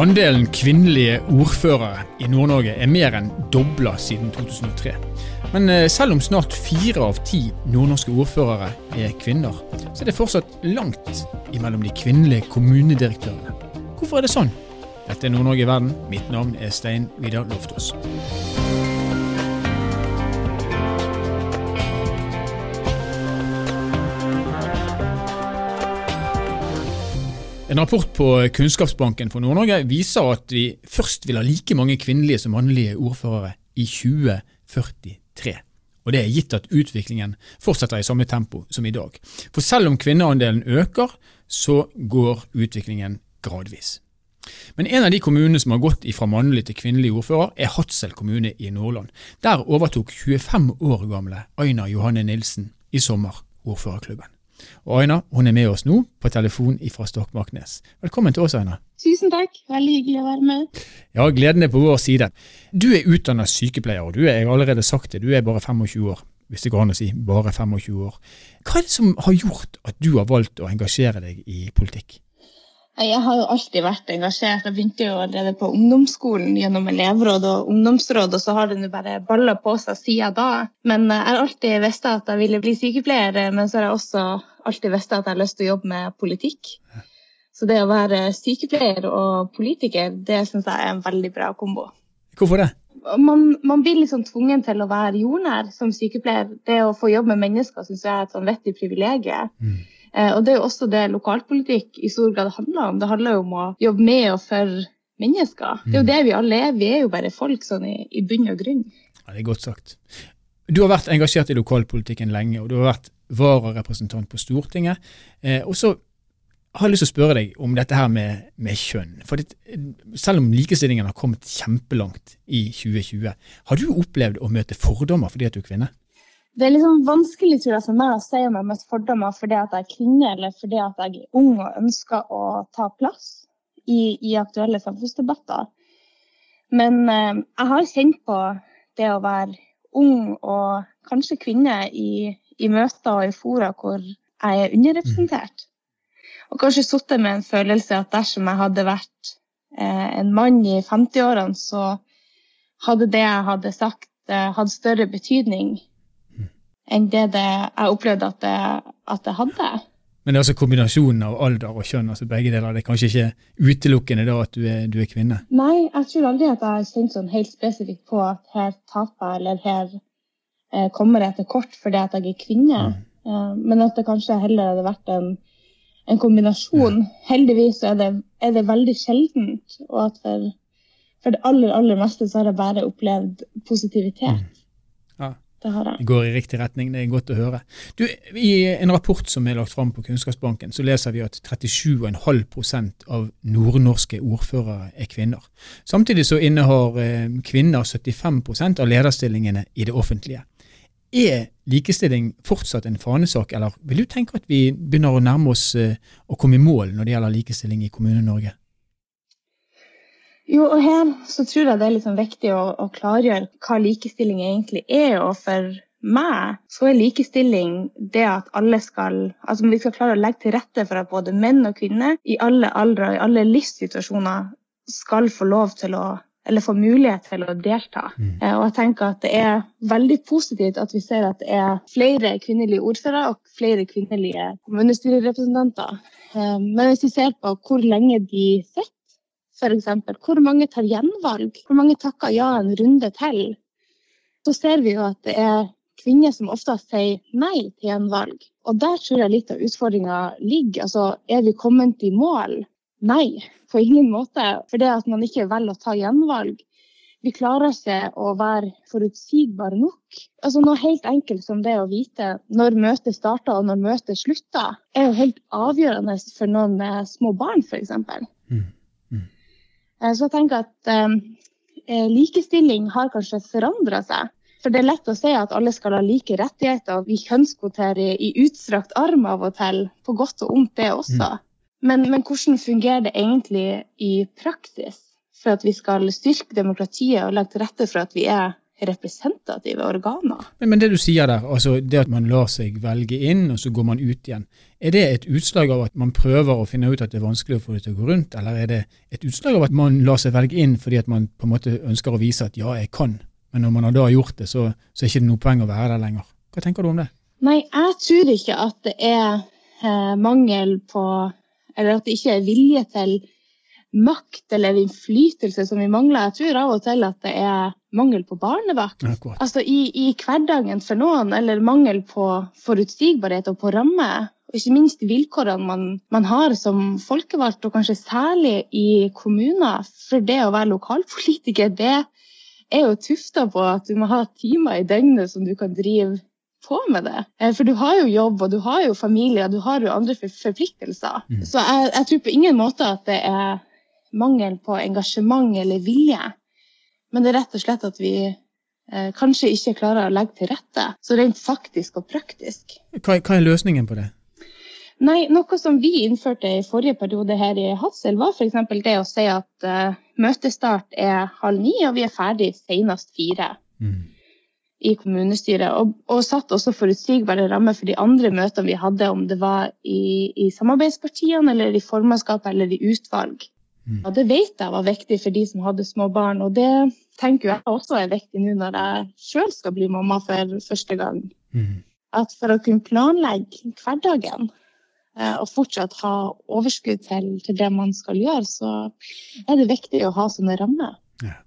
Andelen kvinnelige ordførere i Nord-Norge er mer enn dobla siden 2003. Men eh, selv om snart fire av ti nordnorske ordførere er kvinner, så er det fortsatt langt imellom de kvinnelige kommunedirektørene. Hvorfor er det sånn? Dette er Nord-Norge i verden. Mitt navn er Stein Vidar Loftaas. En rapport på Kunnskapsbanken for Nord-Norge viser at vi først vil ha like mange kvinnelige som mannlige ordførere i 2043. Og det er gitt at utviklingen fortsetter i samme tempo som i dag. For selv om kvinneandelen øker, så går utviklingen gradvis. Men en av de kommunene som har gått fra mannlig til kvinnelig ordfører, er Hadsel kommune i Nordland. Der overtok 25 år gamle Aina Johanne Nilsen i sommer ordførerklubben. Og Aina hun er med oss nå på telefon fra Stokmarknes. Velkommen til oss, Aina. Tusen takk, veldig hyggelig å være med. Ja, Gleden er på vår side. Du er utdannet sykepleier, og du er, jeg har allerede sagt det, du er bare 25 år. Hvis det går an å si bare 25 år. Hva er det som har gjort at du har valgt å engasjere deg i politikk? Jeg har jo alltid vært engasjert. Jeg begynte jo allerede på ungdomsskolen gjennom elevråd og ungdomsråd, og så har det nå bare balla på seg siden da. Men jeg har alltid visst at jeg ville bli sykepleier, men så har jeg også alltid visst at jeg har lyst til å jobbe med politikk. Så det å være sykepleier og politiker, det syns jeg er en veldig bra kombo. Hvorfor det? Man, man blir liksom tvungen til å være jordnær som sykepleier. Det å få jobbe med mennesker syns jeg er et sånn vettig privilegium. Mm. Eh, og det er jo også det lokalpolitikk i stor grad handler om. Det handler jo om å jobbe med og for mennesker. Det er jo mm. det vi alle er. Vi er jo bare folk sånn i, i bunn og grunn. Ja, Det er godt sagt. Du har vært engasjert i lokalpolitikken lenge, og du har vært vararepresentant på Stortinget. Eh, og så har jeg lyst til å spørre deg om dette her med, med kjønn. For det, Selv om likestillingen har kommet kjempelangt i 2020, har du opplevd å møte fordommer fordi at du er kvinne? Det er liksom vanskelig tror jeg, for meg å si om jeg har møtt fordommer fordi at jeg er kvinne eller fordi at jeg er ung og ønsker å ta plass i, i aktuelle samfunnsdebatter. Men eh, jeg har kjent på det å være ung og kanskje kvinne i, i møter og i fora hvor jeg er underrepresentert. Og kanskje sittet med en følelse at dersom jeg hadde vært eh, en mann i 50-årene, så hadde det jeg hadde sagt, eh, hatt større betydning enn det, det jeg opplevde at det, at det, hadde. Men det er altså kombinasjonen av alder og kjønn, altså begge deler. Det er kanskje ikke utelukkende da at du er, du er kvinne? Nei, jeg tror aldri at jeg har kjent sånn helt spesifikt på at her taper jeg, eller her eh, kommer jeg til kort fordi at jeg er kvinne. Mm. Eh, men at det kanskje heller hadde vært en, en kombinasjon. Ja. Heldigvis er det, er det, veldig sjeldent. Og at for, for, det aller, aller meste så har jeg bare opplevd positivitet. Mm. Det har det. Det går i riktig retning, det er godt å høre. Du, I en rapport som er lagt fram på Kunnskapsbanken, så leser vi at 37,5% av nordnorske ordførere er kvinner. Samtidig så innehar eh, kvinner 75% av lederstillingene i det offentlige. Er likestilling fortsatt en fanesak, eller vil du tenke at vi begynner å nærme oss eh, å komme i mål når det gjelder likestilling i Kommune-Norge? Jo, og her så tror jeg det er sånn viktig å, å, klargjøre hva likestilling egentlig er. Og for meg så er likestilling det at alle skal Altså vi skal klare å legge til rette for at både menn og kvinner i alle aldre og i alle livssituasjoner skal få lov til å eller få mulighet til å delta. Mm. Eh, og jeg tenker at Det er veldig positivt at vi ser at det er flere kvinnelige ordførere og flere kvinnelige kommunestyrerepresentanter. Eh, men hvis vi ser på hvor lenge de sitter f.eks. Hvor mange tar gjenvalg? Hvor mange takker ja en runde til? Så ser vi jo at det er kvinner som ofte sier nei til gjenvalg. Og der tror jeg litt av utfordringa ligger. Altså, er vi kommet i mål? Nei, på ingen måte. For det at man ikke velger å ta gjenvalg. Vi klarer ikke å være forutsigbare nok. Altså Noe helt enkelt som det å vite når møtet starter og når møtet slutter, er jo helt avgjørende for noen med små barn, f.eks. Mm. Eh, så jeg tenker at eh, eh, likestilling har kanskje forandra seg. For det er lett å si at alle skal ha like rettigheter, vi kjønnskvoterer i utstrakt arm av og til, på godt og ondt det også. Mm. Men, men, hvordan fungerer det egentlig i praksis for at vi skal styrke demokratiet og legge til rette for at vi er representative organer. Men, men, det du sier der, altså det at man lar seg velge inn, og så går man ut igjen, er det et utslag av at man prøver å finne ut at det er vanskelig å få det til å gå rundt, eller er det et utslag av at man lar seg velge inn fordi at man på en måte ønsker å vise at ja, jeg kan, men når man har da gjort det, så, så er det ikke noe poeng å være der lenger. Hva tenker du om det? Nei, jeg tror ikke at det er eh, mangel på Eller at det ikke er vilje til makt eller innflytelse som vi mangler. Jeg tror av og til at det er mangel på barnevakt. Altså i, i, hverdagen for noen, eller mangel på forutsigbarhet og på ramme. Og ikke minst vilkårene man, man, har som folkevalgt, og kanskje særlig i kommuner. For det å være lokalpolitiker, det er jo tufta på at du må ha timer i døgnet som du kan drive på med det. Eh, for du har jo jobb, og du har jo familie, og du har jo andre forpliktelser. Mm. Så jeg, jeg tror på ingen måte at det er mangel på engasjement eller vilje. Men det er rett og slett at vi eh, kanskje ikke klarer å legge til rette. Så rent faktisk og praktisk. Hva, hva er løsningen på det? Nei, Noe som vi innførte i forrige periode her i Hadsel, var f.eks. det å si at uh, møtestart er halv ni, og vi er ferdig senest fire. Mm. i kommunestyret. Og, og satt også forutsigbare rammer for de andre møtene vi hadde, om det var i, i samarbeidspartiene, eller i formannskapet eller i utvalg. Og det vet jeg var viktig for de som hadde små barn, og det tenker jeg også er viktig nå når jeg sjøl skal bli mamma for første gang. Mm. At for å kunne planlegge hverdagen eh, og fortsatt ha overskudd til, til, det man skal gjøre, så er det viktig å ha sånne rammer. Ja.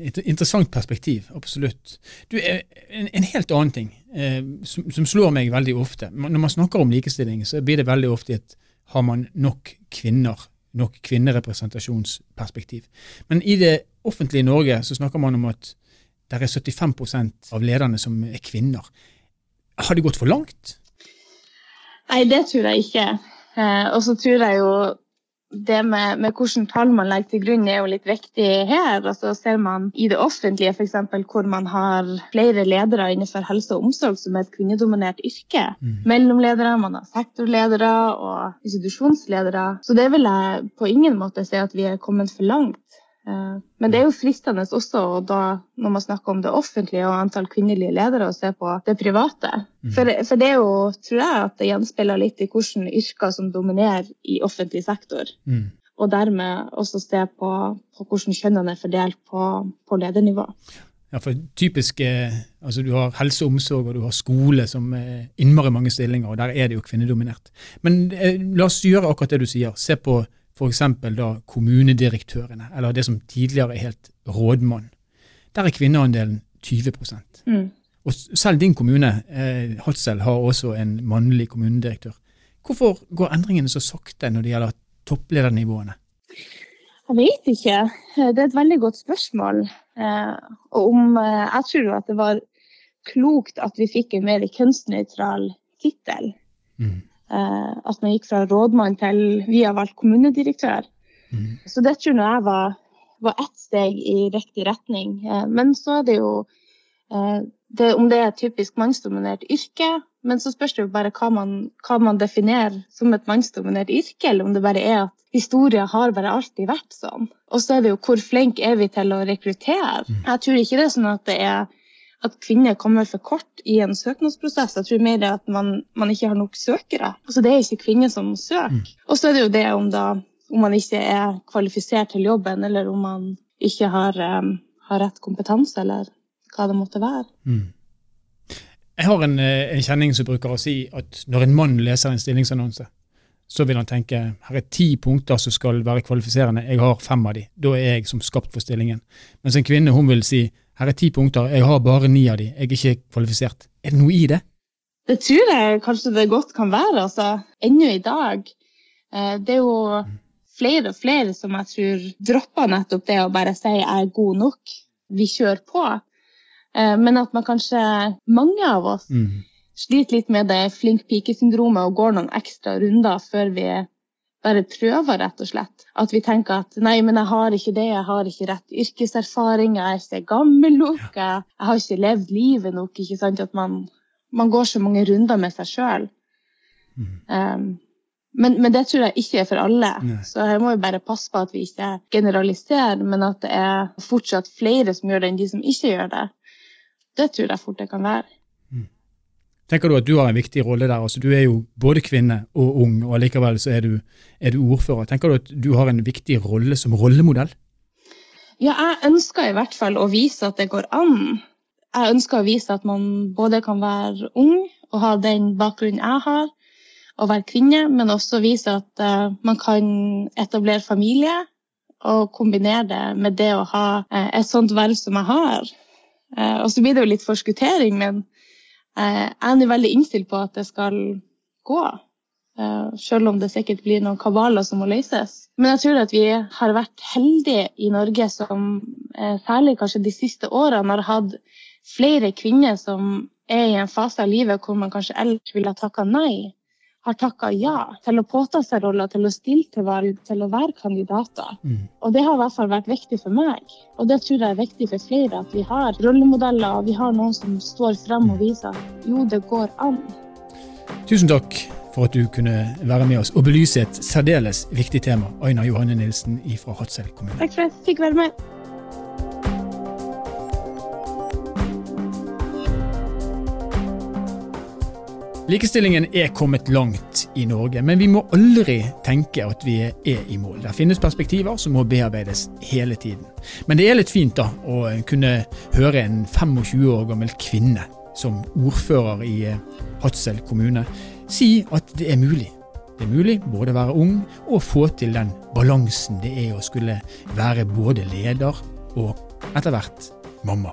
Et interessant perspektiv, absolutt. Du, en, en helt annen ting eh, som, som, slår meg veldig ofte. Når man snakker om likestilling, så blir det veldig ofte at har man nok kvinner nok kvinnerepresentasjonsperspektiv. Men i det offentlige Norge så snakker man om at det er 75% av lederne som er kvinner. Har det gått for langt? Nei, det tror jeg ikke. Eh, og så tror jeg jo det med, med hvilke tall man legger til grunn, er jo litt viktig her. Altså Ser man i det offentlige f.eks. hvor man har flere ledere innenfor helse og omsorg som er et kvinnedominert yrke, mm. mellomledere, man har sektorledere og institusjonsledere, så det vil jeg på ingen måte si at vi er kommet for langt. Eh, men det er jo fristende også da, når man snakker om det offentlige og antall kvinnelige ledere, å se på det private. Mm. For, for, det er jo, tror jeg, at det gjenspeiler litt i hvilke yrker som dominerer i offentlig sektor. Mm. Og dermed også se på, på hvordan kjønnene er fordelt på, på ledernivå. Ja, for typisk, eh, altså Du har helse og omsorg og du har skole som er innmari mange stillinger, og der er det jo kvinnedominert. Men eh, la oss gjøre akkurat det du sier. Se på f.eks. da kommunedirektørene, eller det som tidligere er helt rådmann. Der er kvinneandelen 20 mm. Og selv din kommune, eh, Hadsel, har også en mannlig kommunedirektør. Hvorfor går endringene så sakte når det gjelder toppledernivåene? Jeg vet ikke. Det er et veldig godt spørsmål. Eh, om, eh, jeg tror at det var klokt at vi fikk en mer kjønnsnøytral tittel. Mm. Eh, at man gikk fra rådmann til vi har valgt kommunedirektør. Mm. Så det tror jeg var, var ett steg i riktig retning. Eh, men så er det jo eh, det, om det er et typisk mannsdominert yrke. Men så spørs det jo bare hva man, hva man definerer som et mannsdominert yrke, eller om det bare er at historien har bare alltid vært sånn. Og så er det jo hvor flinke er vi til å rekruttere. Mm. Jeg tror ikke det er sånn at det er at kvinner kommer for kort i en søknadsprosess. Jeg tror mer det at man, man ikke har nok søkere. Altså Det er ikke kvinner som søker. Mm. Og så er det jo det om, da, om, man ikke er kvalifisert til jobben, eller om man ikke har, um, har rett kompetanse, eller hva det måtte være. Mm. Jeg har en, eh, en, kjenning som bruker å si at når en mann leser en stillingsannonse, så vil han tenke her er ti punkter som skal være kvalifiserende, jeg har fem av de. Da er jeg som skapt for stillingen. Mens en kvinne hun vil si her er ti punkter, jeg har bare ni av de, jeg er ikke kvalifisert. Er det noe i det? Det tror jeg kanskje det godt kan være, altså. Ennå i dag. Eh, det er jo flere og flere som jeg tror dropper nettopp det å bare si jeg er god nok, vi kjører på. Eh, men at man kanskje, mange av oss, mm. sliter litt med det flink pike-syndromet og går noen ekstra runder før vi bare prøver, rett og slett. At vi tenker at nei, men jeg har ikke det, jeg har ikke rett yrkeserfaring, jeg er ikke gammel nok, jeg, jeg har ikke levd livet nok. ikke sant, At man, man går så mange runder med seg sjøl. Mm. Um, men, men, det tror jeg ikke er for alle. Nei. Så her må vi bare passe på at vi ikke generaliserer, men at det er fortsatt flere som gjør det, enn de som ikke gjør det. Det tror jeg fort det kan være. Tenker du at du har en viktig rolle der? Altså, du er jo både kvinne og ung, og likevel så er du, er du ordfører. Tenker du at du har en viktig rolle som rollemodell? Ja, jeg ønsker i hvert fall å vise at det går an. Jeg ønsker å vise at man både kan være ung og ha den bakgrunnen jeg har, og være kvinne, men også vise at uh, man kan etablere familie og kombinere det med det å ha uh, et sånt verv som jeg har. Uh, og så blir det jo litt forskuttering, men jeg er veldig innstilt på at det skal gå. Selv om det sikkert blir noen kabaler som må løses. Men jeg tror at vi har vært heldige i Norge som særlig kanskje de siste årene har hatt flere kvinner som er i en fase av livet hvor man kanskje ellers ville ha takka nei har takka ja til å påta seg roller, til å stille til valg, til å være kandidater. Mm. Og det har i hvert fall vært viktig for meg. Og det tror jeg er viktig for flere, at vi har rollemodeller og vi har noen som står frem og viser at jo, det går an. Tusen takk for at du kunne være med oss og belyse et særdeles viktig tema. Aina Johanne Nilsen fra Hadsel kommune. Takk for at jeg fikk være med. Likestillingen er kommet langt i Norge, men vi må aldri tenke at vi er i mål. Det finnes perspektiver som må bearbeides hele tiden. Men det er litt fint da å kunne høre en 25 år gammel kvinne som ordfører i eh, Hadsel kommune si at det er mulig. Det er mulig både å være ung og få til den balansen det er å skulle være både leder og etter hvert mamma.